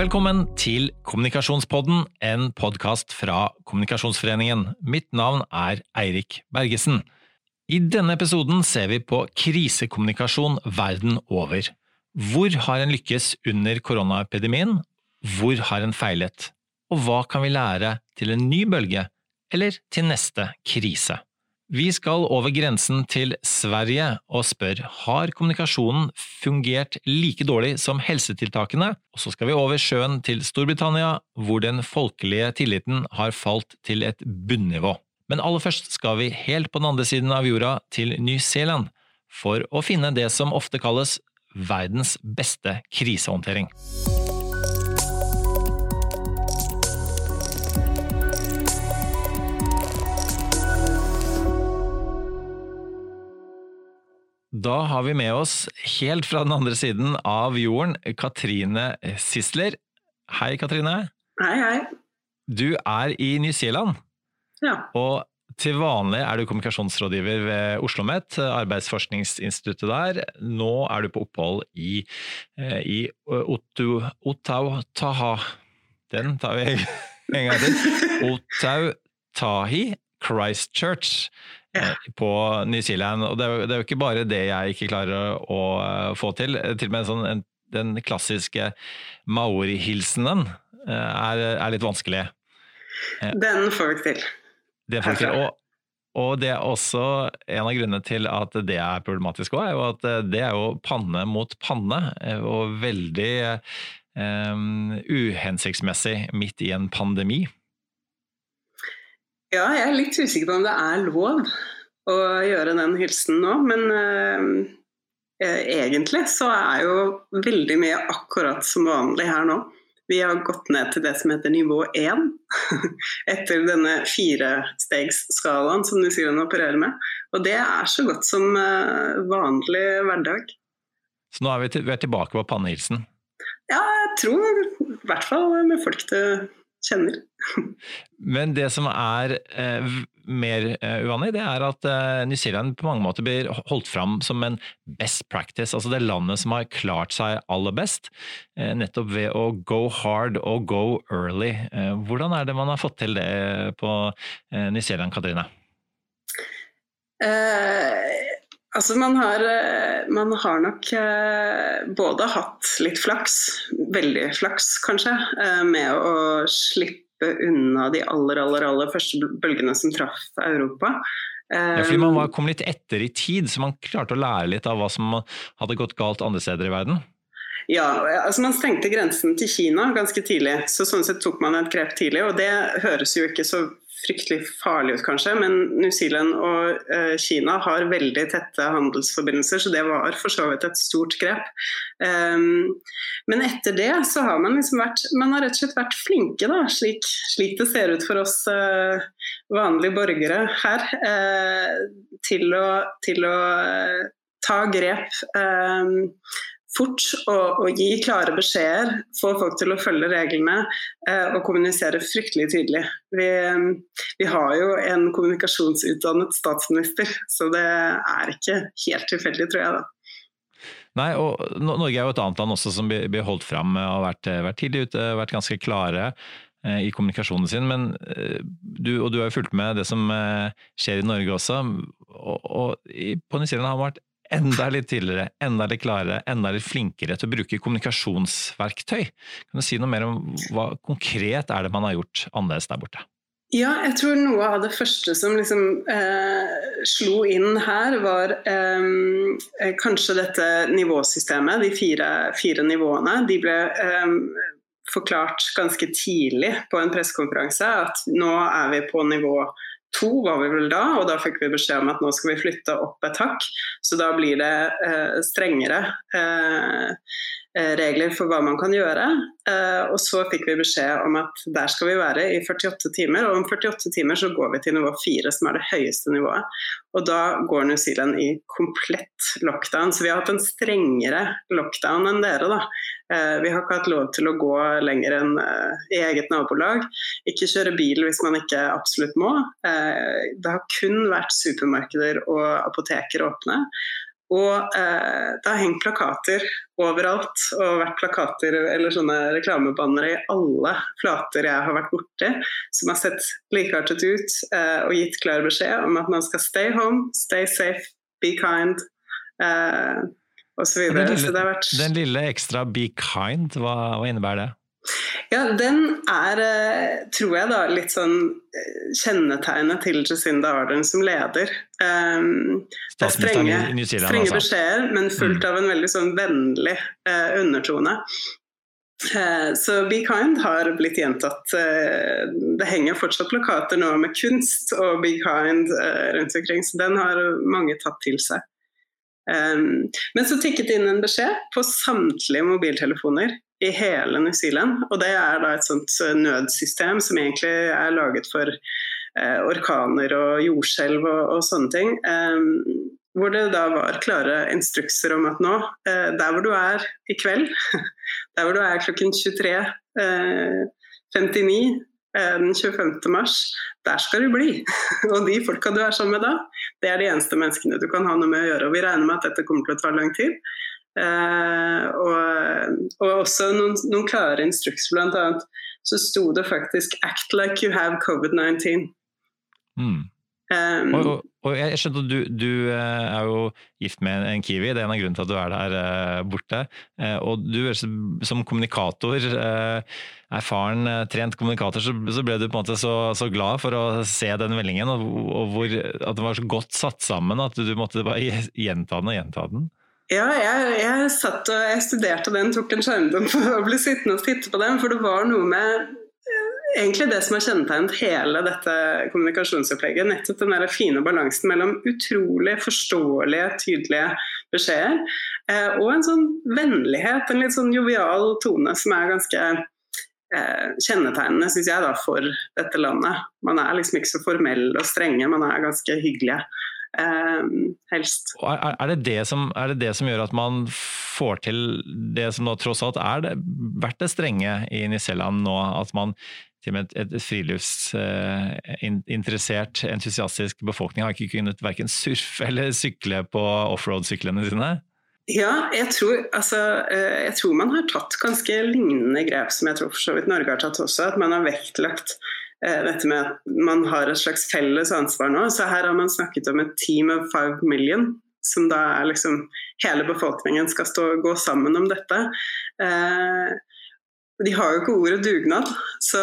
Velkommen til Kommunikasjonspodden, en podkast fra Kommunikasjonsforeningen. Mitt navn er Eirik Bergesen. I denne episoden ser vi på krisekommunikasjon verden over. Hvor har en lykkes under koronaepidemien? Hvor har en feilet? Og hva kan vi lære til en ny bølge, eller til neste krise? Vi skal over grensen til Sverige og spør har kommunikasjonen fungert like dårlig som helsetiltakene, og så skal vi over sjøen til Storbritannia, hvor den folkelige tilliten har falt til et bunnivå. Men aller først skal vi helt på den andre siden av jorda, til New Zealand, for å finne det som ofte kalles verdens beste krisehåndtering. Da har vi med oss, helt fra den andre siden av jorden, Katrine Sisler. Hei, Katrine. Hei, hei. Du er i New Zealand. Ja. Og til vanlig er du kommunikasjonsrådgiver ved Oslo OsloMet, arbeidsforskningsinstituttet der. Nå er du på opphold i, eh, i Otau, Taha Den tar vi en gang til. Otau Tahi Christchurch. ja. på New Zealand. Og det er, jo, det er, jo, ikke bare det jeg ikke klarer å, eh, få til. Til og med sånn, en, den klassiske maori-hilsenen eh, er, er, litt vanskelig. Den får vi til. Det får vi til. Og, og, det er også en av grunnene til at det er problematisk òg, er jo at det er jo panne mot panne, og veldig um, uhensiktsmessig midt i en pandemi. Ja, jeg er litt usikker på om det er lov å gjøre den hilsen nå. Men eh, egentlig så er jo veldig mye akkurat som vanlig her nå. Vi har gått ned til det som heter nivå 1, etter denne firestegsskalaen som New Zealand opererer med. Og det er så godt som uh, vanlig hverdag. Så nå er vi, til, vi er tilbake på pannehilsen? Ja, jeg tror i hvert fall med folk det kjenner. Men det som er eh, mer eh, uvanlig, det er at eh, New Zealand på mange måter blir holdt fram som en best practice. Altså det landet som har klart seg aller best, eh, nettopp ved å go hard og go early. Eh, hvordan er det man har fått til det på eh, New Zealand, Katrine? Eh, Altså man har, eh, man har, nok eh, både hatt litt flaks, veldig flaks kanskje, eh, med å slippe unna de aller, aller, aller første bølgene som traff Europa. Ja, fordi Man var, kom litt etter i tid, så man klarte å lære litt av hva som hadde gått galt andre steder i verden? Ja, altså Man stengte grensen til Kina ganske tidlig, så sånn sett tok man et grep tidlig. og Det høres jo ikke så fryktelig farlig ut, kanskje, men New Zealand og eh, Kina har veldig tette handelsforbindelser, så det var for så vidt et stort grep. Um, men etter det så har man liksom vært Man har rett og slett vært flinke, da, slik, slik det ser ut for oss eh, vanlige borgere her, eh, til å, til å ta grep. Um, fort og, og, gi klare beskjeder, få folk til å følge reglene eh, og kommunisere fryktelig tydelig. Vi, vi, har jo en kommunikasjonsutdannet statsminister, så det er ikke helt tilfeldig, tror jeg. da. Nei, og Norge er jo et annet land også som blir holdt fram og har vært, vært tidlig ute, vært ganske klare eh, i kommunikasjonen sin. Men eh, du, og du har jo fulgt med det som eh, skjer i Norge også. Og, og på New Zealand har man vært enda litt tidligere, enda litt klarere, enda litt flinkere til å bruke kommunikasjonsverktøy. Kan du si noe mer om hva konkret er det man har gjort annerledes der borte? Ja, jeg tror noe av det første som liksom eh, slo inn her, var eh, kanskje dette nivåsystemet. De fire, fire nivåene. De ble eh, forklart ganske tidlig på en pressekonferanse at nå er vi på nivå to var vi vel da, og da fikk vi beskjed om at nå skal vi flytte opp et hakk. Så da blir det eh, strengere eh, regler for hva man kan gjøre. Eh, og så fikk vi beskjed om at der skal vi være i 48 timer, og om 48 timer så går vi til nivå 4, som er det høyeste nivået. Og da går New Zealand i komplett lockdown. Så vi har hatt en strengere lockdown enn dere, da. Eh, vi har ikke hatt lov til å gå lenger enn eh, i eget nabolag. Ikke kjøre bil hvis man ikke absolutt må. Eh, det har kun vært supermarkeder og apoteker åpne. Og eh, det har hengt plakater overalt, og vært plakater eller sånne reklamebannere i alle flater jeg har vært borti, som har sett likeartet ut eh, og gitt klar beskjed om at man skal stay home, stay safe, be kind. Eh, og så videre. Den lille, så vært... den lille ekstra be kind, hva, hva innebærer det? Ja, den er, eh, tror jeg, da litt sånn eh, kjennetegnet til Jacinda Ardern som leder. Um, det er strenge, strenge altså. beskjeder, men fullt av en veldig sånn vennlig uh, undertone. Uh, så Be Kind har blitt gjentatt. Uh, det henger fortsatt plakater nå med kunst og Be Kind rundt omkring, så den har mange tatt til seg. Um, men så tikket inn en beskjed på samtlige mobiltelefoner i hele New Zealand. Og det er da et sånt eh, nødsystem som egentlig er laget for eh, orkaner og jordskjelv og, og, sånne ting. Eh, hvor det da var klare instrukser om at nå, eh, der hvor du er i kveld, der hvor du er klokken 23.59 eh, eh, den 25. mars, der skal du bli. og de folka du er sammen med da, det er de eneste menneskene du kan ha noe med å gjøre. Og vi regner med at dette kommer til å ta lang tid. Uh, og, og, også noen, noen klare instrukser, bl.a. så sto det faktisk 'act like you have covid-19'. Mm. Um, og, og, og, jeg skjønte at du, du, eh, er jo gift med en kiwi, det er en av grunnene til at du er der borte. Og du som kommunikator, erfaren, trent kommunikator, så, så, ble du på en måte så, så glad for å se den meldingen, og hvor, at den var så godt satt sammen at du måtte bare gjenta den og gjenta den. Ja, jeg, jeg, satt og jeg studerte den, tok en skjermdom for å bli sittende og titte på den. For det var noe med eh, egentlig det som har kjennetegnet hele dette kommunikasjonsopplegget. Nettopp den der fine balansen mellom utrolig forståelige, tydelige beskjeder eh, og en sånn vennlighet, en litt sånn jovial tone som er ganske eh, kjennetegnende, syns jeg, da, for dette landet. Man er liksom ikke så formell og strenge, man er ganske hyggelige. Um, helst. Er, er, det det som, er, det det som, gjør at man får til det som nå tross alt er det, vært det strenge i Nisseland nå? At man til og med et, et friluftsinteressert, uh, entusiastisk befolkning har ikke kunnet verken surfe eller sykle på offroad-syklene sine? Ja, jeg tror, altså, uh, jeg tror, man har tatt ganske lignende grep som jeg tror for så vidt Norge har tatt også. At man har vektlagt Eh, dette med at man har et slags felles ansvar nå. Så her har man snakket om et team of five million. Som da er liksom Hele befolkningen skal stå, gå sammen om dette. Eh, de har jo ikke ordet dugnad, så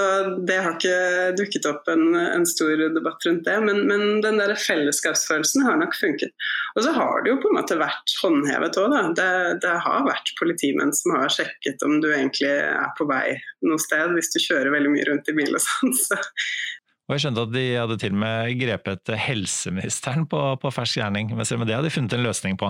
det har ikke dukket opp en, en stor debatt rundt det. Men, men, den der fellesskapsfølelsen har nok funket. Og så har det jo på en måte vært håndhevet òg, da. Det, det, har vært politimenn som har sjekket om du egentlig er på vei noe sted, hvis du kjører veldig mye rundt i bil og sånn. Så og jeg skjønte at de hadde til og med grepet helseministeren på, på fersk gjerning, men selv med det hadde de funnet en løsning på?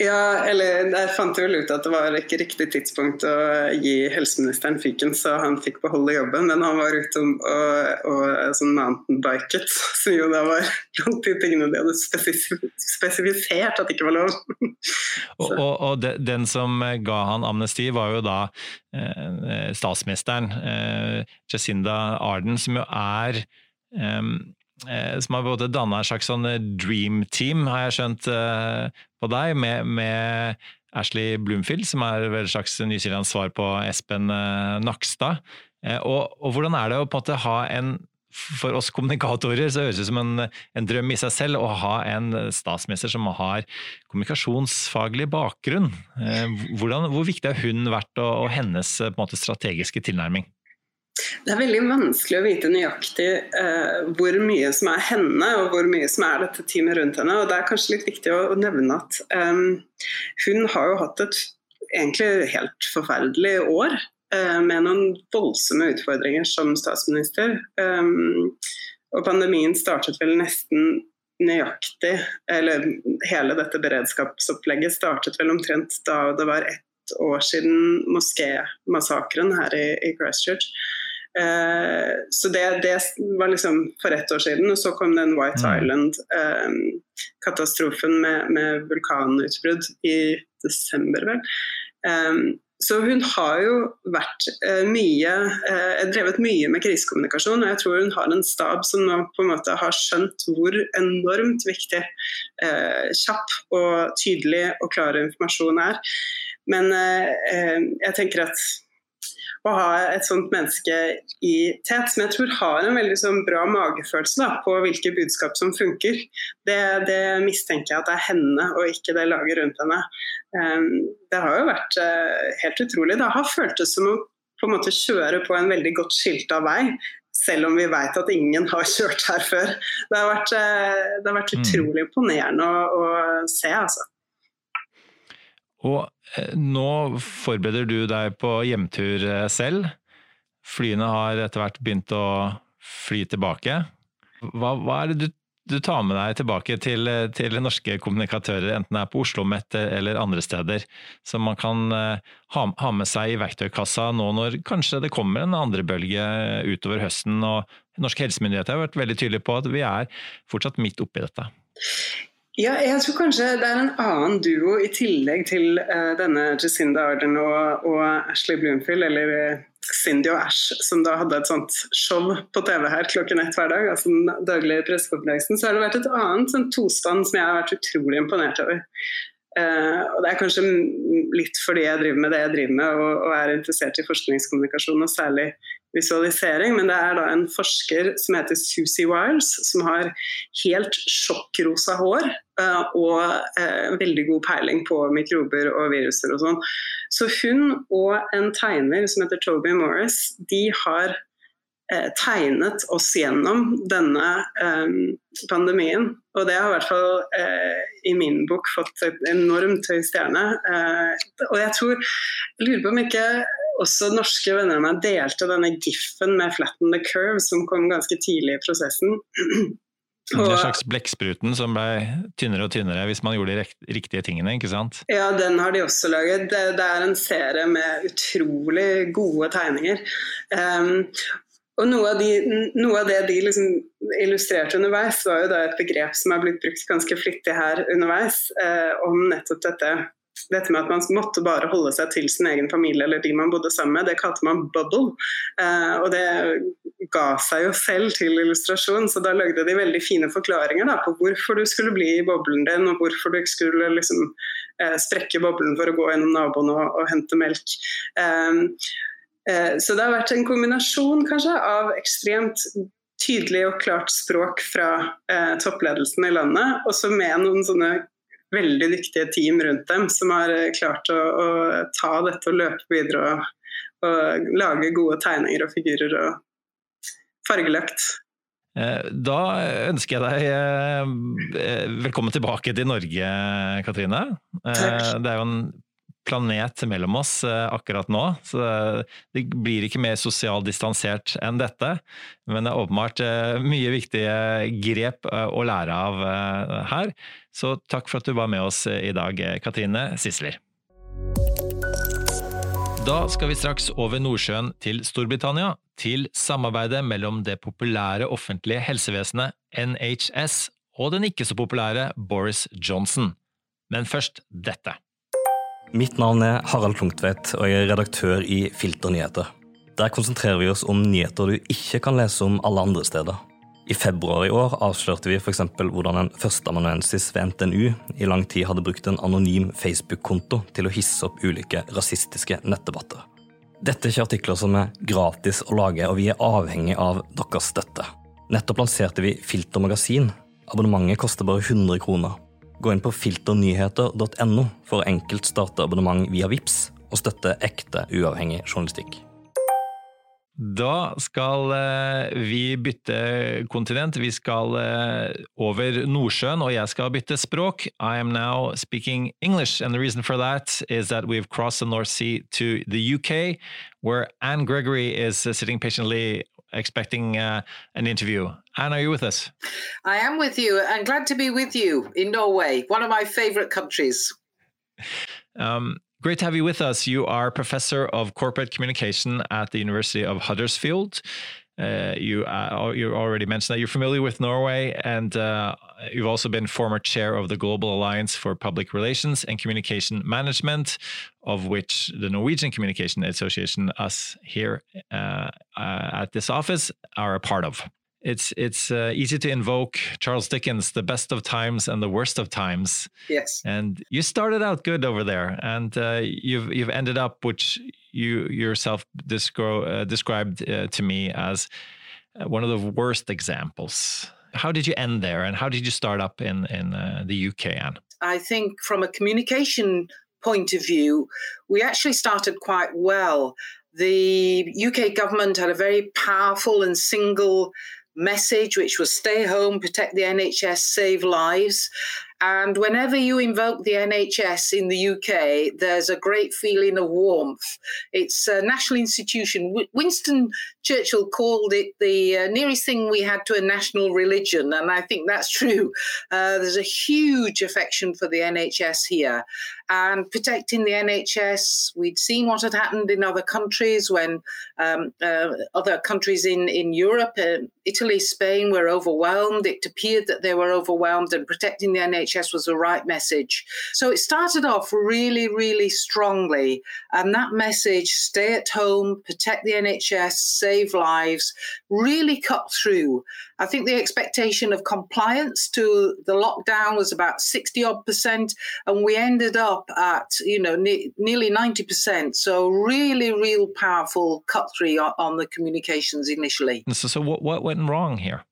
Ja, eller jeg fant vel ut at det var ikke riktig tidspunkt å gi helseministeren fiken, så han fikk beholde jobben. Men han var ute og, og, og sånn mountainbiket, som jo da var blant de tingene de hadde spesifisert at det ikke var lov. og, og de, den som ga han amnesti, var jo da statsministeren, eh, Jacinda Arden, som jo er som har både danna et slags sånn eh, dream team, har jeg skjønt på deg, med, med, Ashley Bloomfield, som er vel et slags New Zealands svar på Espen Nakstad. Og, og, hvordan er det å på en måte ha en for oss kommunikatorer så høres det ut som en, en, drøm i seg selv å ha en statsminister som har kommunikasjonsfaglig bakgrunn. Hvordan, hvor viktig har hun vært og, og hennes måte, strategiske tilnærming? Det er veldig vanskelig å vite nøyaktig eh, hvor mye som er henne, og hvor mye som er dette teamet rundt henne. og Det er kanskje litt viktig å, å nevne at um, hun har jo hatt et egentlig helt forferdelig år. Uh, med noen voldsomme utfordringer som statsminister. Um, og pandemien startet vel nesten nøyaktig, eller hele dette beredskapsopplegget startet vel omtrent da det var ett år siden moskémassakren her i, i Christchurch. Eh, så det, det, var liksom for ett år siden. Og så kom den White mm. Island-katastrofen eh, med, med vulkanutbrudd i desember, vel. Um, så hun har jo vært eh, mye, eh, drevet mye med krisekommunikasjon, og jeg tror hun har en stab som nå på en måte har skjønt hvor enormt viktig kjapp og tydelig og klar informasjon er. Men jeg tenker at å ha et sånt menneske i tet, som jeg tror har en veldig sånn bra magefølelse da, på hvilke budskap som funker. Det, det, mistenker jeg at det er henne og ikke det laget rundt henne. Um, det har jo vært uh, helt utrolig. Det har føltes som å på en måte kjøre på en veldig godt skilta vei, selv om vi vet at ingen har kjørt her før. Det har vært, uh, det har vært mm. utrolig imponerende å, å se, altså. Og eh, nå forbereder du deg på hjemtur eh, selv. Flyene har etter hvert begynt å fly tilbake. Hva, hva er det du, du, tar med deg tilbake til, eh, til, norske kommunikatører, enten det er på Oslo Met eller andre steder, som man kan ha, ha, med seg i verktøykassa nå når kanskje det kommer en andre bølge utover høsten? og Norske helsemyndigheter har vært veldig tydelige på at vi er fortsatt midt oppi dette. Ja, jeg tror kanskje det er en annen duo i tillegg til uh, denne Jacinda Arden og, og, Ashley Bloomfield, eller uh, Cindy og Ash, som da hadde et sånt show på TV her klokken ett hver dag, altså den daglige pressekonferansen. Så har det vært et annet sånn tostand som jeg har vært utrolig imponert over. Uh, og Det er kanskje litt fordi jeg driver med det jeg driver med og, og er interessert i forskningskommunikasjon, og særlig visualisering, men det er da en forsker som heter Susie Wiles, som har helt sjokkrosa hår uh, og uh, veldig god peiling på mikrober og viruser og sånn. Så hun og en tegner som heter Toby Morris, de har uh, tegnet oss gjennom denne um, pandemien. Og det har i hvert fall i min bok fått et enormt høy stjerne. og jeg tror, jeg lurer på om ikke også norske venner av meg delte denne gif-en med 'flatten the curve', som kom ganske tidlig i prosessen. Og, en slags blekkspruten som ble tynnere og tynnere hvis man gjorde de riktige tingene, ikke sant? Ja, den har de også laget. Det, det er en serie med utrolig gode tegninger. Um, og noe av, de, noe av, det de liksom illustrerte underveis, var jo da et begrep som har blitt brukt ganske flittig her underveis, uh, om nettopp dette dette med at man måtte bare holde seg til sin egen familie eller de man bodde sammen med, det kalte man bubble. Eh, og det ga seg jo selv til illustrasjon, så da lagde de veldig fine forklaringer da, på hvorfor du skulle bli i boblen din, og hvorfor du ikke skulle liksom, eh, sprekke boblen for å gå gjennom naboen og, og hente melk. Eh, så det har vært en kombinasjon kanskje av ekstremt tydelig og klart språk fra eh, toppledelsen i landet, også med noen sånne veldig dyktige team rundt dem som har eh, klart å, å ta dette og løpe videre og, og, lage gode tegninger og figurer og fargelagt. Eh, da ønsker jeg deg eh, velkommen tilbake til Norge, Katrine. Takk. Det er jo en planet mellom oss eh, akkurat nå. Så det blir ikke mer sosialt distansert enn dette. Men det er åpenbart eh, mye viktige grep eh, å lære av her. Så takk for at du var med oss i dag, Katrine Sisler. Da skal vi straks over Nordsjøen til Storbritannia, til samarbeidet mellom det populære offentlige helsevesenet NHS og den ikke så populære Boris Johnson. Men først dette. Mitt navn er Harald Klungtvedt, og jeg er redaktør i Filternyheter. Der konsentrerer vi oss om nyheter du ikke kan lese om alle andre steder. I februar i år avslørte vi f.eks. hvordan en førsteamanuensis ved NTNU i lang tid hadde brukt en anonym Facebook-konto til å hisse opp ulike rasistiske nettdebatter. Dette er ikke artikler som er gratis å lage, og vi er avhengig av deres støtte. Nettopp lanserte vi Filter magasin. Abonnementet koster bare 100 kroner. Gå inn på filternyheter.no for enkelt starte abonnement via VIPS og støtte ekte, uavhengig journalistikk. Da skal eh, vi bytte kontinent. Vi skal eh, over Nordsjøen, og jeg skal bytte språk. I am now speaking English, and the reason for that is that we've crossed the North Sea to the UK, where Anne Gregory is uh, sitting patiently expecting uh, an interview. Anne, are you with us? I am with you and glad to be with you in Norway, one of my favorite countries. Um, great to have you with us. You are professor of corporate communication at the University of Huddersfield. Uh, you uh, you already mentioned that. You're familiar with Norway, and uh, you've also been former chair of the Global Alliance for Public Relations and Communication Management, of which the Norwegian Communication Association, us here uh, uh, at this office, are a part of it's it's uh, easy to invoke Charles Dickens, the best of times and the worst of times. Yes. And you started out good over there, and uh, you've you've ended up, which you yourself descri- uh, described uh, to me as uh, one of the worst examples. How did you end there, and how did you start up in in uh, the UK, Anne? I think from a communication point of view, we actually started quite well. The UK government had a very powerful and single message, which was stay home, protect the NHS, save lives. And whenever you invoke the NHS in the UK, there's a great feeling of warmth. It's a national institution. Winston Churchill called it the uh, nearest thing we had to a national religion, and I think that's true. Uh, there's a huge affection for the NHS here. And protecting the NHS, we'd seen what had happened in other countries when um, uh, other countries in, in Europe, uh, Italy, Spain, were overwhelmed. It appeared that they were overwhelmed, and protecting the NHS was the right message. So it started off really, really strongly. And that message stay at home, protect the NHS, save lives really cut through. I think the expectation of compliance to the lockdown was about 60 odd percent, and we ended up at, you know, ne- nearly 90%. So, really, real powerful cut through on the communications initially. So, so what, what went wrong here?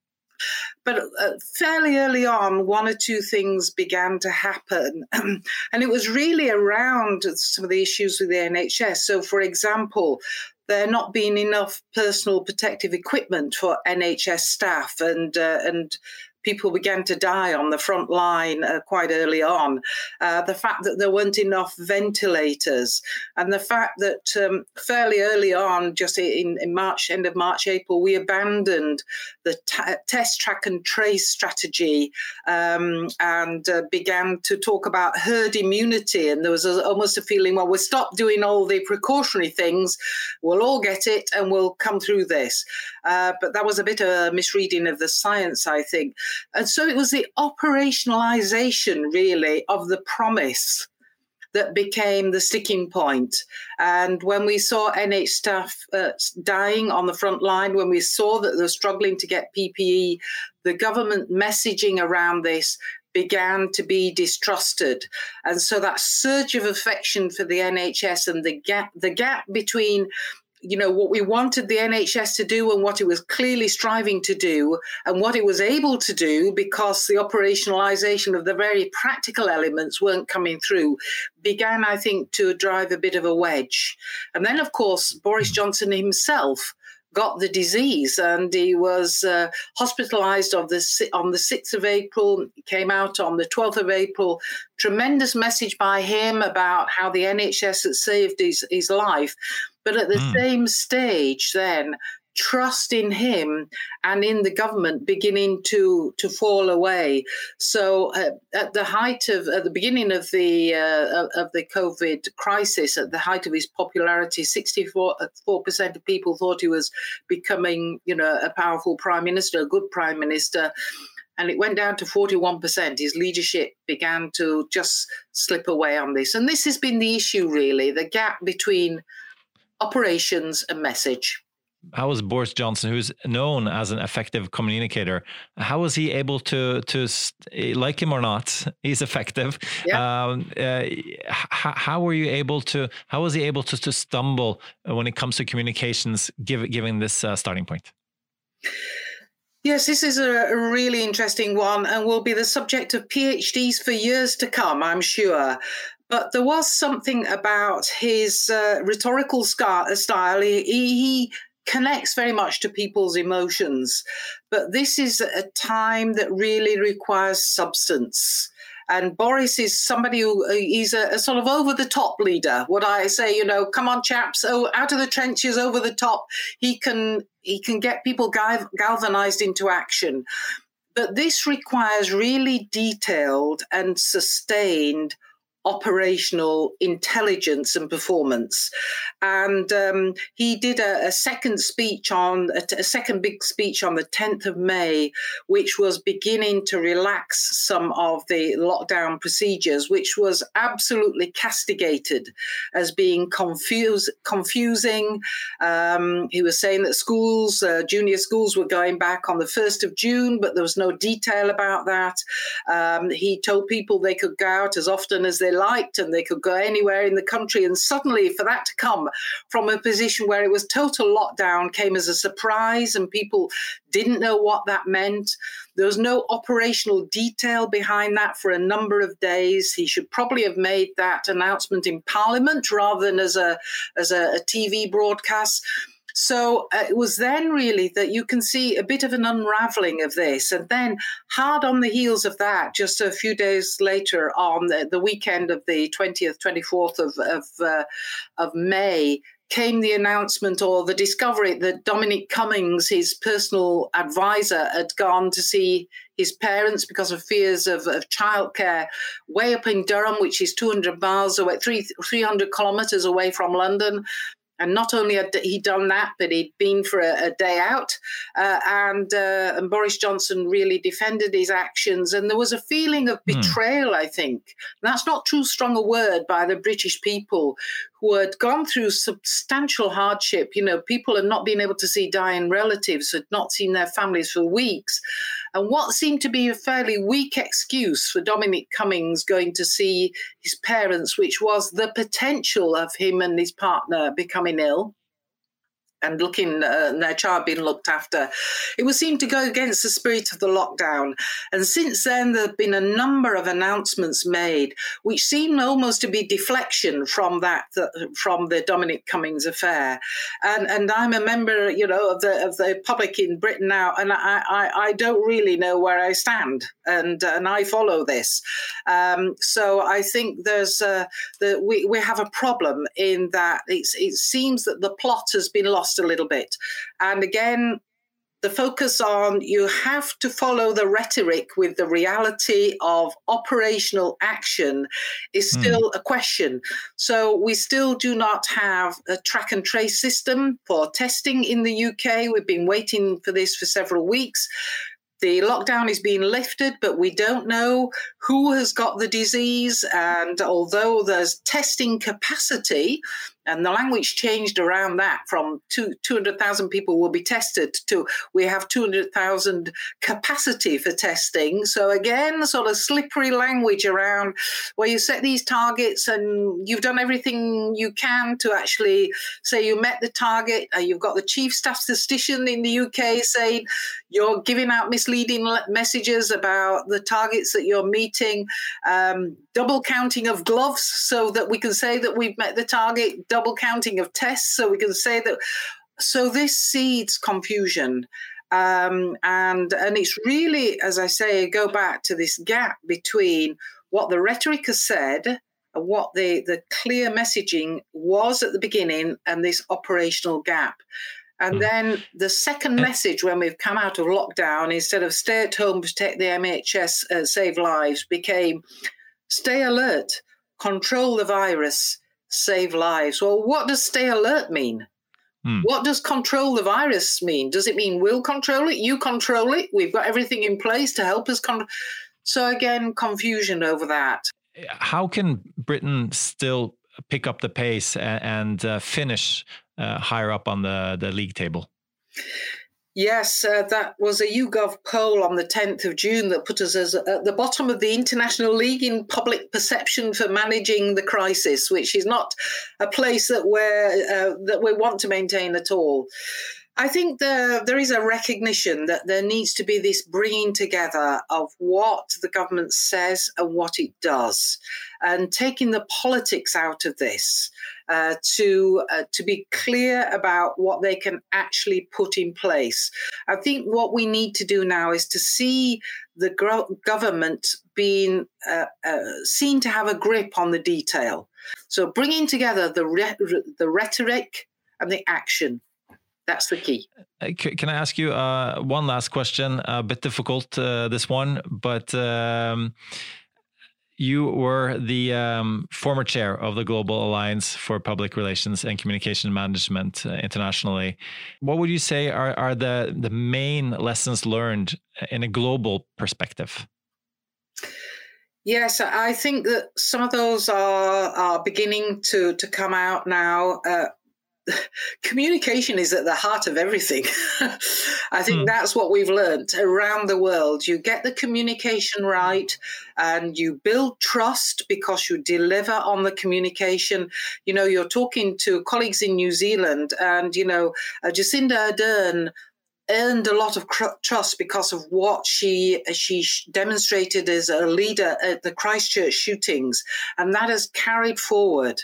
But uh, fairly early on, one or two things began to happen. and it was really around some of the issues with the NHS. So, for example, there not being enough personal protective equipment for NHS staff, and uh, and people began to die on the front line uh, quite early on. Uh, the fact that there weren't enough ventilators, and the fact that um, fairly early on, just in, in, March, end of March, April, we abandoned the t- test, track, and trace strategy um, and uh, began to talk about herd immunity. And there was a, almost a feeling, well, we'll stop doing all the precautionary things, we'll all get it, and we'll come through this. Uh, but that was a bit of a misreading of the science, I think. And so it was the operationalization, really, of the promise that became the sticking point. And when we saw NH staff uh, dying on the front line, when we saw that they're struggling to get PPE, the government messaging around this began to be distrusted. And so that surge of affection for the NHS and the gap, the gap between you know what we wanted the NHS to do and what it was clearly striving to do and what it was able to do because the operationalization of the very practical elements weren't coming through began I think to drive a bit of a wedge. And then of course Boris Johnson himself got the disease and he was uh, hospitalized on the on the 6th of April came out on the 12th of April. Tremendous message by him about how the NHS had saved his, his life but at the mm. same stage, then trust in him and in the government beginning to to fall away. So uh, at the height of at the beginning of the uh, of the COVID crisis, at the height of his popularity, sixty four percent of people thought he was becoming, you know, a powerful prime minister, a good prime minister. And it went down to 41%. His leadership began to just slip away on this. And this has been the issue, really the gap between operations and message. How was Boris Johnson, who's known as an effective communicator, how was he able to to like him or not? He's effective. Yeah. Um, uh, how, how were you able to? How was he able to to stumble when it comes to communications, give, given this uh, starting point? Yes, this is a really interesting one and will be the subject of PhDs for years to come, I'm sure. But there was something about his uh, rhetorical style. He, he connects very much to people's emotions. But this is a time that really requires substance. And Boris is somebody who uh, he's a, a, sort of over the top leader. What I say, you know, come on, chaps, oh, out of the trenches, over the top. He can he can get people galvanized into action. But this requires really detailed and sustained operational intelligence and performance. And um, he did a, a, second speech on a, a, second big speech on the 10th of May, which was beginning to relax some of the lockdown procedures, which was absolutely castigated as being confuse, confusing. Um, he was saying that schools, uh, junior schools, were going back on the 1st of June, but there was no detail about that. Um, he told people they could go out as often as they liked and they could go anywhere in the country. And suddenly, for that to come from a position where it was total lockdown came as a surprise and people didn't know what that meant. There was no operational detail behind that for a number of days. He should probably have made that announcement in Parliament rather than as a as a, a TV broadcast. So uh, it was then really that you can see a bit of an unraveling of this. And then, hard on the heels of that, just a few days later, on the, the weekend of the 20th, 24th of, of, uh, of May, came the announcement or the discovery that Dominic Cummings, his personal advisor, had gone to see his parents because of fears of, of childcare way up in Durham, which is 200 miles away, three, 300 kilometers away from London. And not only had he done that, but he'd been for a, a day out. Uh, and, uh, and Boris Johnson really defended his actions. And there was a feeling of hmm. betrayal, mm. I think. And that's not too strong a word by the British people who had gone through substantial hardship. You know, people had not been able to see dying relatives, had not seen their families for weeks. And what seemed to be a fairly weak excuse for Dominic Cummings going to see his parents, which was the potential of him and his partner becoming ill and looking uh, their child being looked after. It would seem to go against the spirit of the lockdown. And since then, there have been a number of announcements made, which seem almost to be deflection from that, from the Dominic Cummings affair. And and I'm a member, you know, of the of the public in Britain now, and I I, I don't really know where I stand, and and I follow this. Um, so I think there's uh, the we we have a problem in that it's it seems that the plot has been lost lost a little bit. And again, the focus on you have to follow the rhetoric with the reality of operational action is hmm. still mm. a question. So we still do not have a track and trace system for testing in the UK. We've been waiting for this for several weeks. The lockdown is being lifted, but we don't know who has got the disease. And although there's testing capacity, and the language changed around that from two, 200,000 people will be tested to we have 200,000 capacity for testing. So again, sort of slippery language around where you set these targets and you've done everything you can to actually say you met the target. You've got the chief statistician in the UK saying you're giving out misleading messages about the targets that you're meeting. Um, double counting of gloves so that we can say that we've met the target, double counting of tests so we can say that. So this seeds confusion. Um, and and it's really, as I say, go back to this gap between what the rhetoric has said and what the, the clear messaging was at the beginning and this operational gap. And mm. then the second message when we've come out of lockdown, instead of stay at home, protect the NHS, uh, save lives, became Stay alert, control the virus, save lives. Well, what does stay alert mean? Hmm. What does control the virus mean? Does it mean we'll control it? You control it? We've got everything in place to help us. Con- so, again, confusion over that. How can Britain still pick up the pace and, and uh, finish uh, higher up on the, the league table? Yes, uh, that was a YouGov poll on the 10th of June that put us as at the bottom of the International League in public perception for managing the crisis, which is not a place that we're uh, that we want to maintain at all. I think the, there is a recognition that there needs to be this bringing together of what the government says and what it does, and taking the politics out of this uh, to uh, to be clear about what they can actually put in place. I think what we need to do now is to see the government being uh, uh seen to have a grip on the detail. So bringing together the re- the rhetoric and the action that's the key. Uh, can I ask you one last question? A bit difficult, this one, but um, you were the um, former chair of the Global Alliance for Public Relations and Communication Management uh, internationally. What would you say are, are the, the main lessons learned in a global perspective? Yes, I think that some of those are are beginning to to come out now. Uh, communication is at the heart of everything. I think mm. that's what we've learned around the world. You get the communication right and you build trust because you deliver on the communication. You know, you're talking to colleagues in New Zealand and, you know, uh, Jacinda Ardern earned a lot of trust because of what she she demonstrated as a leader at the Christchurch shootings, and that has carried forward.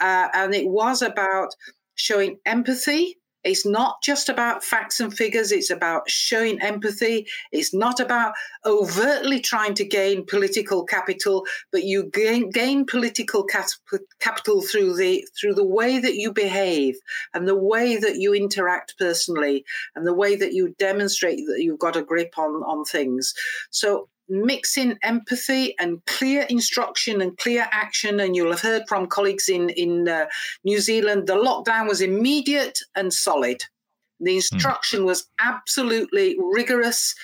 Uh, and it was about showing empathy. It's not just about facts and figures, it's about showing empathy. It's not about overtly trying to gain political capital, but you gain, gain political capital through the through the way that you behave and the way that you interact personally and the way that you demonstrate that you've got a grip on, on things. So mixing empathy and clear instruction and clear action. And you'll have heard from colleagues in, in uh, New Zealand, the lockdown was immediate and solid. The hmm. instruction mm. was absolutely rigorous,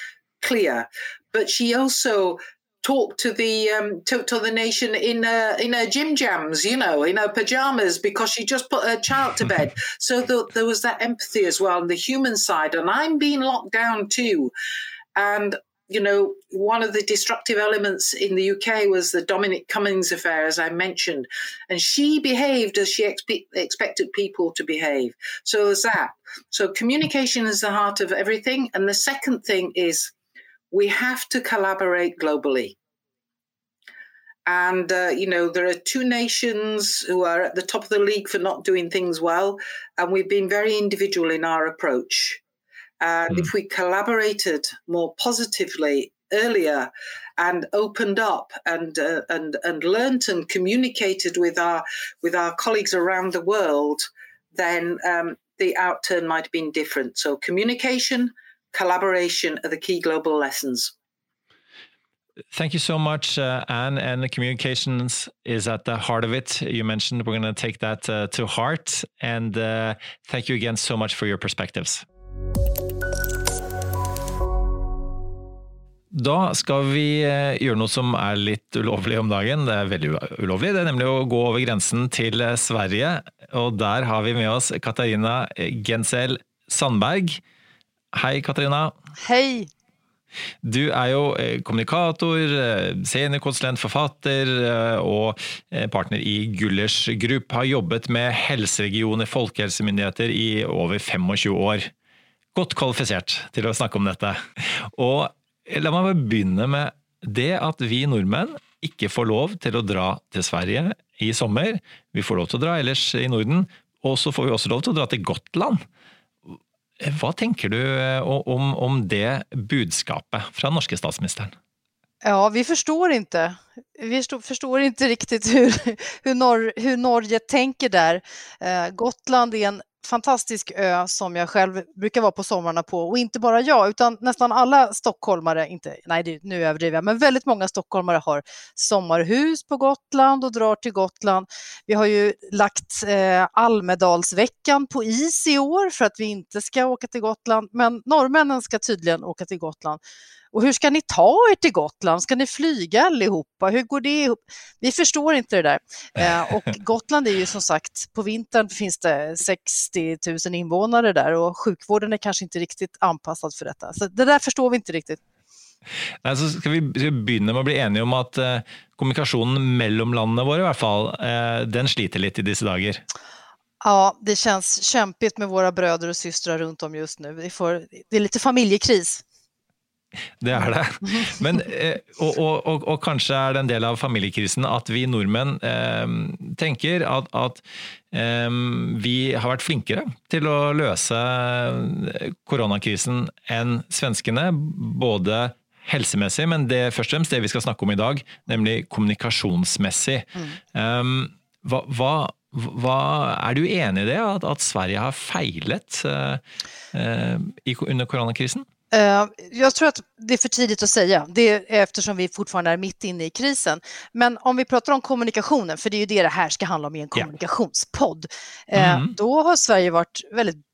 clear. But she also talked to the um, to, to the nation in uh, in her gym jams, you know, in her pajamas because she just put her child to bed. so the, there was that empathy as well, and the human side. And I'm being locked down too, and you know, one of the destructive elements in the UK was the Dominic Cummings affair, as I mentioned, and she behaved as she expe- expected people to behave. So there's that. So communication is the heart of everything. And the second thing is we have to collaborate globally. And, uh, you know, there are two nations who are at the top of the league for not doing things well. And we've been very individual in our approach. And mm. if we collaborated more positively earlier and opened up and uh, and and learned and communicated with our with our colleagues around the world, then um, the outturn might have been different. So communication, collaboration are the key global lessons. Thank you so much, uh, Anne. And the communications is at the heart of it. You mentioned we're going to take that uh, to heart. And uh, thank you again so much for your perspectives. Da skal vi eh, gjøre noe som er litt ulovlig om dagen. Det er veldig ulovlig. Det er nemlig å gå over grensen til eh, Sverige. Og der har vi med oss Katarina Gensel Sandberg. Hei, Katarina. Hei. Du er jo eh, kommunikator, seniorkonsulent, forfatter og partner i Gullers Group. Har jobbet med helseregioner, folkehelsemyndigheter i over 25 år. Godt kvalifisert til å snakke om dette. Og La meg bare begynne med det at vi nordmenn ikke får lov til å dra til Sverige i sommer. Vi får lov til å dra ellers i Norden, og så får vi også lov til å dra til Gotland. Hva tenker du eh, om, om det budskapet fra den norske statsministeren? Ja, vi förstår ikke. Vi förstår inte riktigt hur, hur, Nor hur Norge tänker där. Eh, Gotland er en fantastisk ö som jag själv brukar vara på somrarna på och inte bara jag utan nästan alla stockholmare, inte, nej nu överdriver jag, men väldigt många stockholmare har sommarhus på Gotland och drar till Gotland. Vi har ju lagt eh, Almedalsveckan på is i år för att vi inte ska åka till Gotland, men norrmännen ska tydligen åka till Gotland. Och hur ska ni ta er till Gotland? Ska ni flyga allihopa? Hur går det ihop? Vi förstår inte det där. Eh, och Gotland är ju som sagt, på vintern finns det 60 000 invånare där och sjukvården är kanske inte riktigt anpassad för detta. Så det där förstår vi inte riktigt. Nei, så skal vi begynne med å bli enige om at eh, kommunikasjonen mellom landene våre i hvert fall, eh, den sliter litt i disse dager. Ja, det känns kämpigt med våra bröder och systrar runt om just nu. Vi får, det är lite familjekris. Det er det. Men, eh, og, og, og, kanskje er det en del av familiekrisen at vi nordmenn eh, tenker at, at eh, vi har vært flinkere til å løse koronakrisen enn svenskene. Både helsemessig, men det først og fremst det vi skal snakke om i dag, nemlig kommunikasjonsmessig. Mm. Um, hva, hva, hva, er du enig i det, at, at Sverige har feilet uh, uh, under koronakrisen? Eh, jag tror att det är för tidigt att säga, det är eftersom vi fortfarande är mitt inne i krisen. Men om vi pratar om kommunikationen, för det är ju det det här ska handla om i en kommunikationspodd, eh, mm. då har Sverige varit väldigt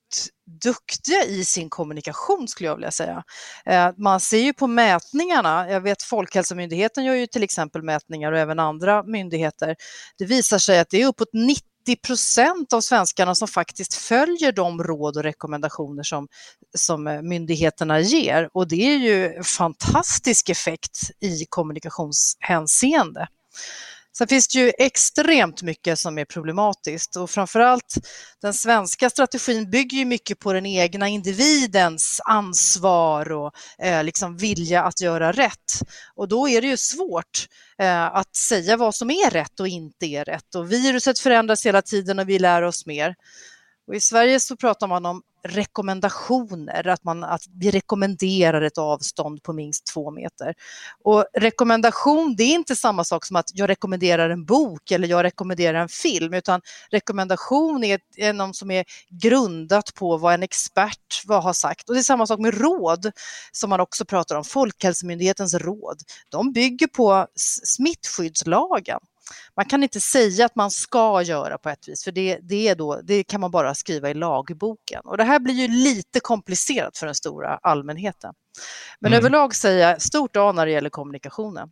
duktiga i sin kommunikation skulle jag vilja säga. Eh, man ser ju på mätningarna, jag vet Folkhälsomyndigheten gör ju till exempel mätningar och även andra myndigheter. Det visar sig att det är uppåt 90 procent av svenskarna som faktiskt följer de råd och rekommendationer som, som eh, myndigheterna ger och det är ju fantastisk effekt i kommunikationshänseende. Sen finns det ju extremt mycket som är problematiskt och framförallt den svenska strategin bygger ju mycket på den egna individens ansvar och eh, liksom vilja att göra rätt. Och då är det ju svårt eh, att säga vad som är rätt och inte är rätt. Och viruset förändras hela tiden och vi lär oss mer. Och I Sverige så pratar man om rekommendationer, att, man, att vi rekommenderar ett avstånd på minst två meter. Och rekommendation, det är inte samma sak som att jag rekommenderar en bok eller jag rekommenderar en film, utan rekommendation är, är något som är grundat på vad en expert vad har sagt. Och det är samma sak med råd, som man också pratar om, Folkhälsomyndighetens råd. De bygger på smittskyddslagen man kan inte säga att man ska göra på ett vis, för det, det, är då, det kan man bara skriva i lagboken. Och det här blir ju lite komplicerat för den stora allmänheten. Men mm. överlag säger jag stort A när det gäller kommunikationen.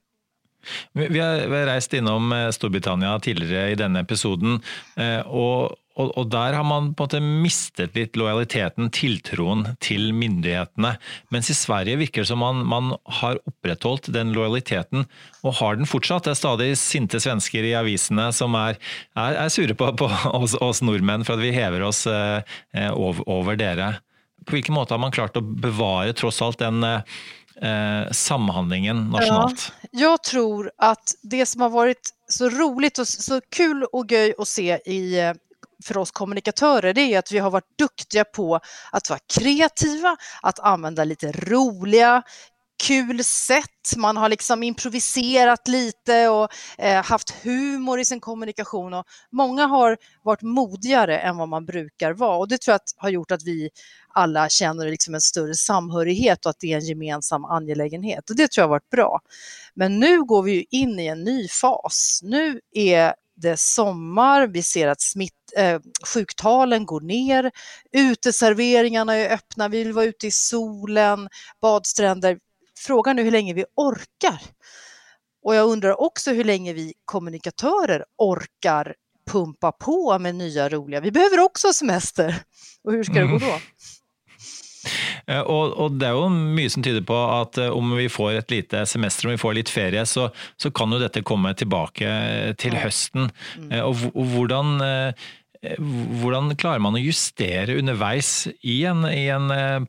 Vi har, reist innom eh, Storbritannia tidligere i denne episoden, eh, og, og, og, der har man på en måte mistet litt lojaliteten, tiltroen til myndighetene. Mens i Sverige virker det som man, man har opprettholdt den lojaliteten, og har den fortsatt. Det er stadig sinte svensker i avisene som er, er, er sure på, på oss, oss, nordmenn for at vi hever oss eh, over, over, dere. På hvilken måte har man klart å bevare tross alt den eh, eh, samhandlingen nasjonalt? Ja, jeg tror at det som har vært så roligt och så kul og gøy å se i eh, för oss kommunikatörer det är att vi har vært duktiga på att vara kreativa, att använda lite roliga, kul sätt. Man har liksom improviserat lite och eh, haft humor i sin kommunikation och många har varit modigare än vad man brukar vara och det tror jag har gjort att vi alla känner liksom en större samhörighet och att det är en gemensam angelägenhet och det tror jag har varit bra. Men nu går vi in i en ny fas. Nu är det sommar, vi ser att smitt, eh, sjuktalen går ner, uteserveringarna är öppna, vi vill vara ute i solen, badstränder frågan är hur länge vi orkar. Och jag undrar också hur länge vi kommunikatörer orkar pumpa på med nya roliga. Vi behöver också semester. Och hur ska det gå då? Eh, og, og, Det er jo mye som tyder på at eh, om vi får et lite semester, om vi får litt ferie, så, så kan jo dette komme tilbake til høsten. Mm. Eh, og, og hvordan, hvordan, klarer man å justere underveis i en, i en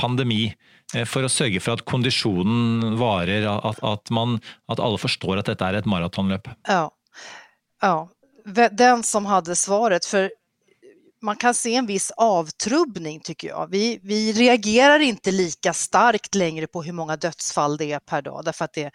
pandemi? Eh, for å sørge for at kondisjonen varer, at, at, man, at alle forstår at dette er et maratonløp? Ja. ja. Den som hadde svaret, For man kan se en viss avtrubbning tycker jag. Vi, vi reagerer ikke lika starkt längre på hvor mange dødsfall det er per dag. Det,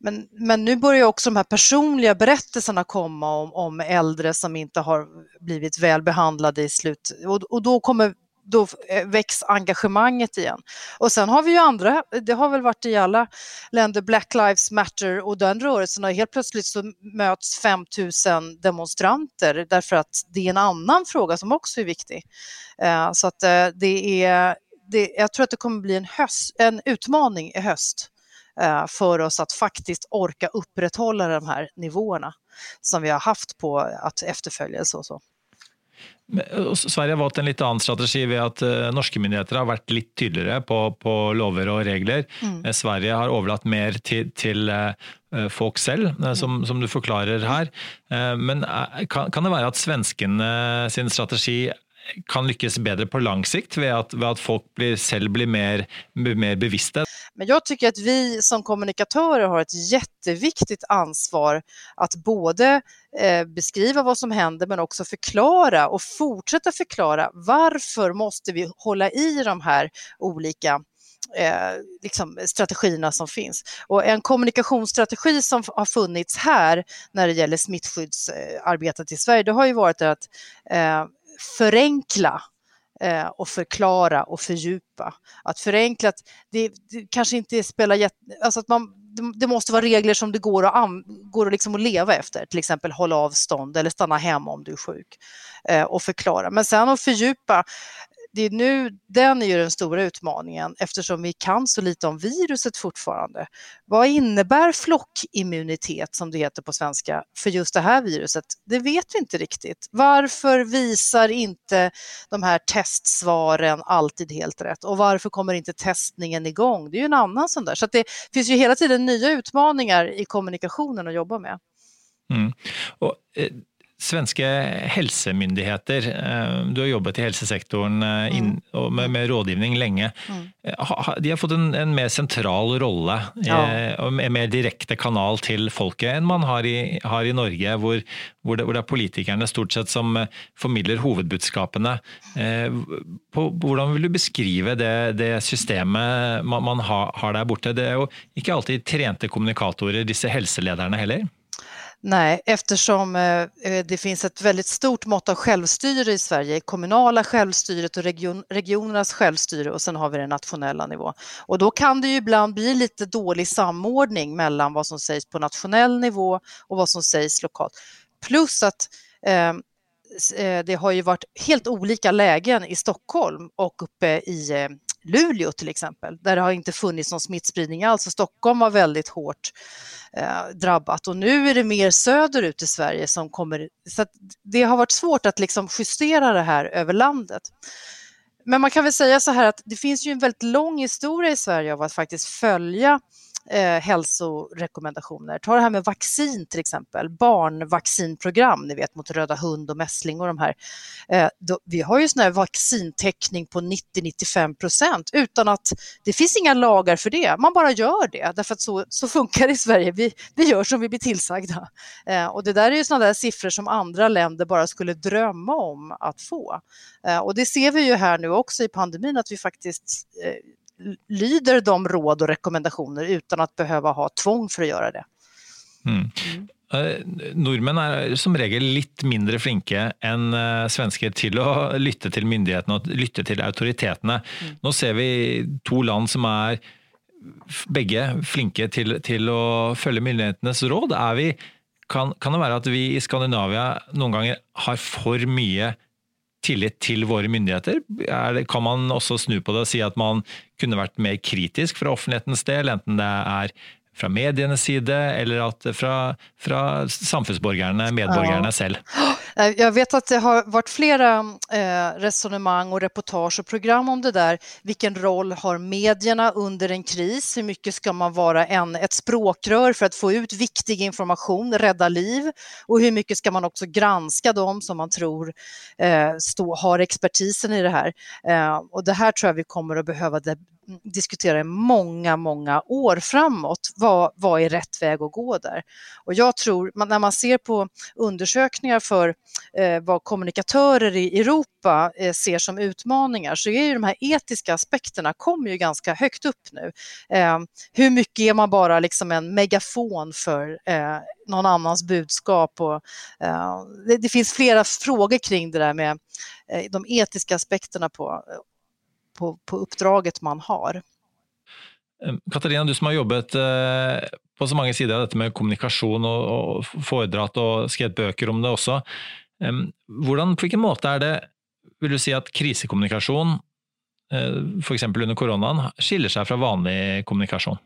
men, men nu börjar också de här personliga berättelserna komma om, om eldre som ikke har blivit väl behandlade i slut och, och då kommer då eh, väcks engagemanget igen. Och sen har vi ju andra, det har väl varit i alla länder, Black Lives Matter och den rörelsen har helt plötsligt så möts 5000 demonstranter därför att det är en annan fråga som också är viktig. Eh, så att eh, det är, det, jag tror att det kommer bli en, höst, en utmaning i höst för oss att faktiskt orka upprätthålla de här nivåerna som vi har haft på att så och så. Sverige har valgt en litt annen strategi ved at norske myndigheter har vært litt tydeligere på, på lover og regler. Mm. Uh, Sverige har overlatt mer til, til folk selv, som, som, du forklarer her. men kan, kan, det være at svenskene sin strategi kan lykkes bedre på lang sikt ved at, ved at folk blir, selv blir mer, mer bevisste? Men jag tycker att vi som kommunikatörer har ett jätteviktigt ansvar att både eh, beskriva vad som händer men också förklara och fortsätta förklara varför måste vi hålla i de här olika eh, liksom strategierna som finns. Och en kommunikationsstrategi som har funnits här när det gäller smittskyddsarbetet i Sverige, det har ju varit att eh, förenkla eh, och förklara och fördjupa. Att förenklat, det, det kanske inte spelar jätte... Alltså att man, det måste vara regler som det går att, går att, liksom att leva efter, till exempel hålla avstånd eller stanna hemma om du är sjuk eh, och förklara. Men sen att fördjupa, det är nu, den är ju den stora utmaningen eftersom vi kan så lite om viruset fortfarande. Vad innebär flockimmunitet som det heter på svenska för just det här viruset? Det vet vi inte riktigt. Varför visar inte de här testsvaren alltid helt rätt och varför kommer inte testningen igång? Det är ju en annan sån där. Så det finns ju hela tiden nya utmaningar i kommunikationen att jobba med. Mm. Och, eh, Svenske helsemyndigheter, eh, du har jobbet i helsesektoren eh, mm. med, med, rådgivning lenge. Mm. Eh, de har fått en, en mer sentral rolle en mer direkte kanal til folket enn man har i, har i Norge, hvor, hvor, det, er politikerne stort sett som formidler hovedbudskapene. På, hvordan vil du beskrive det, det systemet man, har der borte? Det er jo ikke alltid trente kommunikatorer, disse helselederne heller? Nej, eftersom eh, eh, det finns ett väldigt stort mått av självstyre i Sverige, kommunala självstyret och region, regionernas självstyre och sen har vi den nationella nivå. Och då kan det ju ibland bli lite dålig samordning mellan vad som sägs på nationell nivå och vad som sägs lokalt. Plus att eh, eh det har ju varit helt olika lägen i Stockholm och uppe i Luleå till exempel, där det har inte funnits någon smittspridning alls. Stockholm var väldigt hårt eh, drabbat och nu är det mer söderut i Sverige som kommer. Så det har varit svårt att liksom justera det här över landet. Men man kan väl säga så här att det finns ju en väldigt lång historia i Sverige av att faktiskt följa eh, hälsorekommendationer. Ta det här med vaccin till exempel, barnvaccinprogram, ni vet mot röda hund och mässling och de här. Eh, då, vi har ju sån här vaccintäckning på 90-95 procent utan att det finns inga lagar för det. Man bara gör det därför att så, så funkar det i Sverige. Vi, vi gör som vi blir tillsagda. Eh, och det där är ju såna där siffror som andra länder bara skulle drömma om att få. Eh, och det ser vi ju här nu också i pandemin att vi faktiskt eh, lyder de råd och rekommendationer utan att behöva ha tvång för att göra det. Mm. Mm. Nordmenn er som regel litt mindre flinke enn eh, svensker til å lytte til myndighetene og lytte til autoritetene. Mm. Nå ser vi to land som er begge flinke til, til å følge myndighetenes råd. Vi, kan, kan, det være at vi i Skandinavia noen ganger har for mye tillit til våre myndigheter? Det, kan man også snu på det og si at man kunne vært mer kritisk fra offentlighetens del, enten det er fra medienes side, eller at fra, fra samfunnsborgerne, medborgerne ja. Selv? Jag vet att det har varit flera eh, resonemang och reportage och program om det där. Vilken roll har medierna under en kris? Hur mycket ska man vara en, ett språkrör för att få ut viktig information, rädda liv? Och hur mycket ska man också granska dem som man tror eh, stå, har expertisen i det här? Eh, och det här tror jag vi kommer att behöva diskutera i många, många år framåt. Vad, vad är rätt väg att gå där? Och jag tror, när man ser på undersökningar för eh, vad kommunikatörer i Europa eh, ser som utmaningar så är ju de här etiska aspekterna kommer ju ganska högt upp nu. Eh, hur mycket är man bara liksom en megafon för eh, någon annans budskap? Och, eh, det, finns flera frågor kring det där med eh, de etiska aspekterna på på, på uppdraget man har. Katarina, du som har jobbet eh, på så mange sider av dette med kommunikasjon og, og foredratt og skrevet bøker om det også. Hvordan, på hvilken måte er det, vil du si at krisekommunikasjon, eh, f.eks. under koronaen, skiller seg fra vanlig kommunikasjon?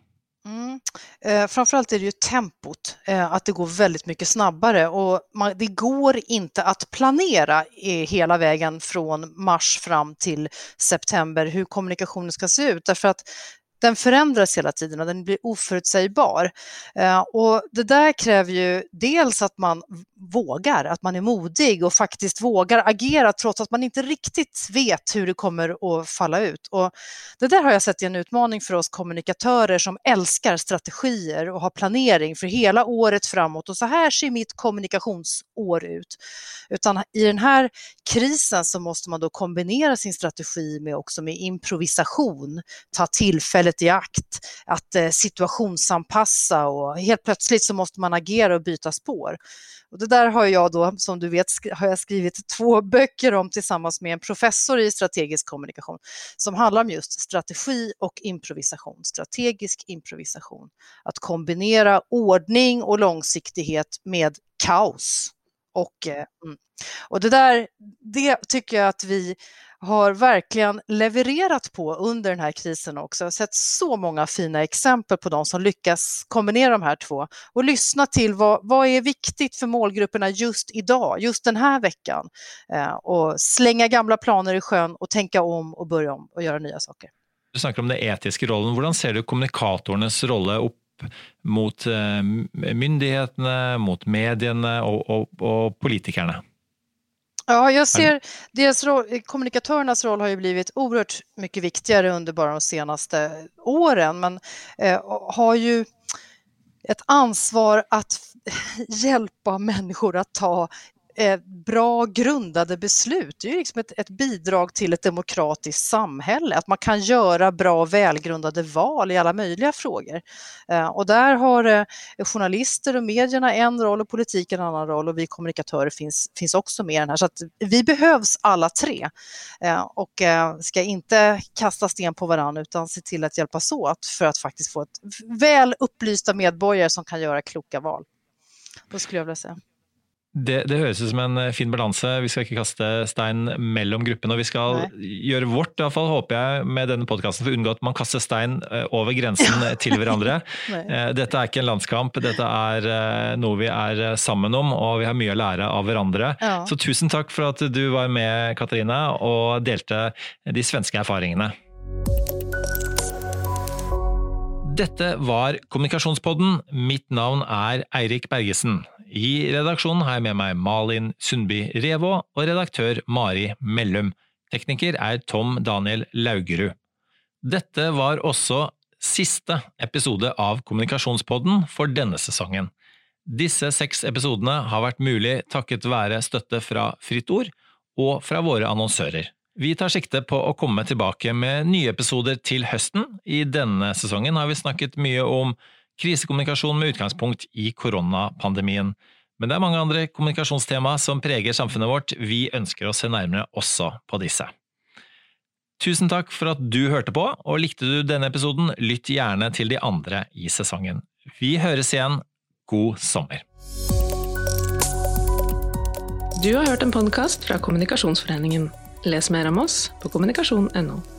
Eh, framförallt är det ju tempot, eh, att det går väldigt mycket snabbare och man, det går inte att planera hela vägen från mars fram till september hur kommunikationen ska se ut därför att den förändras hela tiden och den blir oförutsägbar. Eh, och det där kräver ju dels att man vågar, att man är modig och faktiskt vågar agera trots att man inte riktigt vet hur det kommer att falla ut. Och det där har jag sett är en utmaning för oss kommunikatörer som älskar strategier och har planering för hela året framåt och så här ser mitt kommunikationsår ut. Utan i den här krisen så måste man då kombinera sin strategi med också med improvisation, ta tillfället i akt, att eh, situationsanpassa och helt plötsligt så måste man agera och byta spår. Och det där har jag då, som du vet, har jag skrivit två böcker om tillsammans med en professor i strategisk kommunikation som handlar om just strategi och improvisation, strategisk improvisation. Att kombinera ordning och långsiktighet med kaos. Och, eh, mm. och det där, det tycker jag att vi har verkligen levererat på under den här krisen också. Jag har sett så många fina exempel på de som lyckas kombinera de här två och lyssna till vad, vad är viktigt för målgrupperna just idag, just den här veckan eh, och slänga gamla planer i sjön och tänka om och börja om och göra nya saker. Du snakker om den etiske rollen. Hvordan ser du kommunikatorenes rolle opp mot eh, myndighetene, mot mediene og, og, og politikerne? Ja, jag ser deras roll, kommunikatörernas roll har ju blivit oerhört mycket viktigare under bara de senaste åren, men eh, har ju ett ansvar att hjälpa människor att ta eh, bra grundade beslut. Det är ju liksom ett, ett, bidrag till ett demokratiskt samhälle, att man kan göra bra välgrundade val i alla möjliga frågor. Eh, och där har eh, journalister och medierna en roll och politiken en annan roll och vi kommunikatörer finns, finns också med i den här. Så att vi behövs alla tre eh, och ska inte kasta sten på varandra utan se till att hjälpas åt för att faktiskt få ett väl upplysta medborgare som kan göra kloka val. Då skulle jag vilja säga. Det, det, høres ut som en eh, fin balanse. Vi skal ikke kaste stein mellom gruppene. og Vi skal Nei. gjøre vårt, i hvert fall, håper jeg, med denne podkasten for å unngå at man kaster stein eh, over grensen til hverandre. Eh, dette er ikke en landskamp, dette er noe vi er sammen om, og vi har mye å lære av hverandre. Ja. Så tusen takk for at du var med, Katarina, og delte de svenske erfaringene. Dette var Kommunikasjonspodden. Mitt navn er Eirik Bergesen. I redaksjonen har jeg med meg Malin Sundby Revå og redaktør Mari Mellum. Tekniker er Tom Daniel Laugerud. Dette var også siste episode av Kommunikasjonspodden for denne sesongen. Disse seks episodene har vært mulig takket være støtte fra Fritt Ord og fra våre annonsører. Vi tar sikte på å komme tilbake med nye episoder til høsten. I denne sesongen har vi snakket mye om krisekommunikasjon med utgangspunkt i koronapandemien. Men det er mange andre kommunikasjonstema som preger samfunnet vårt. Vi ønsker å se nærmere også på disse. Tusen takk for at du hørte på, og likte du denne episoden, lytt gjerne til de andre i sesongen. Vi høres igjen. God sommer! Du har hørt en podkast fra Kommunikasjonsforeningen. Les mer om oss på kommunikasjon.no.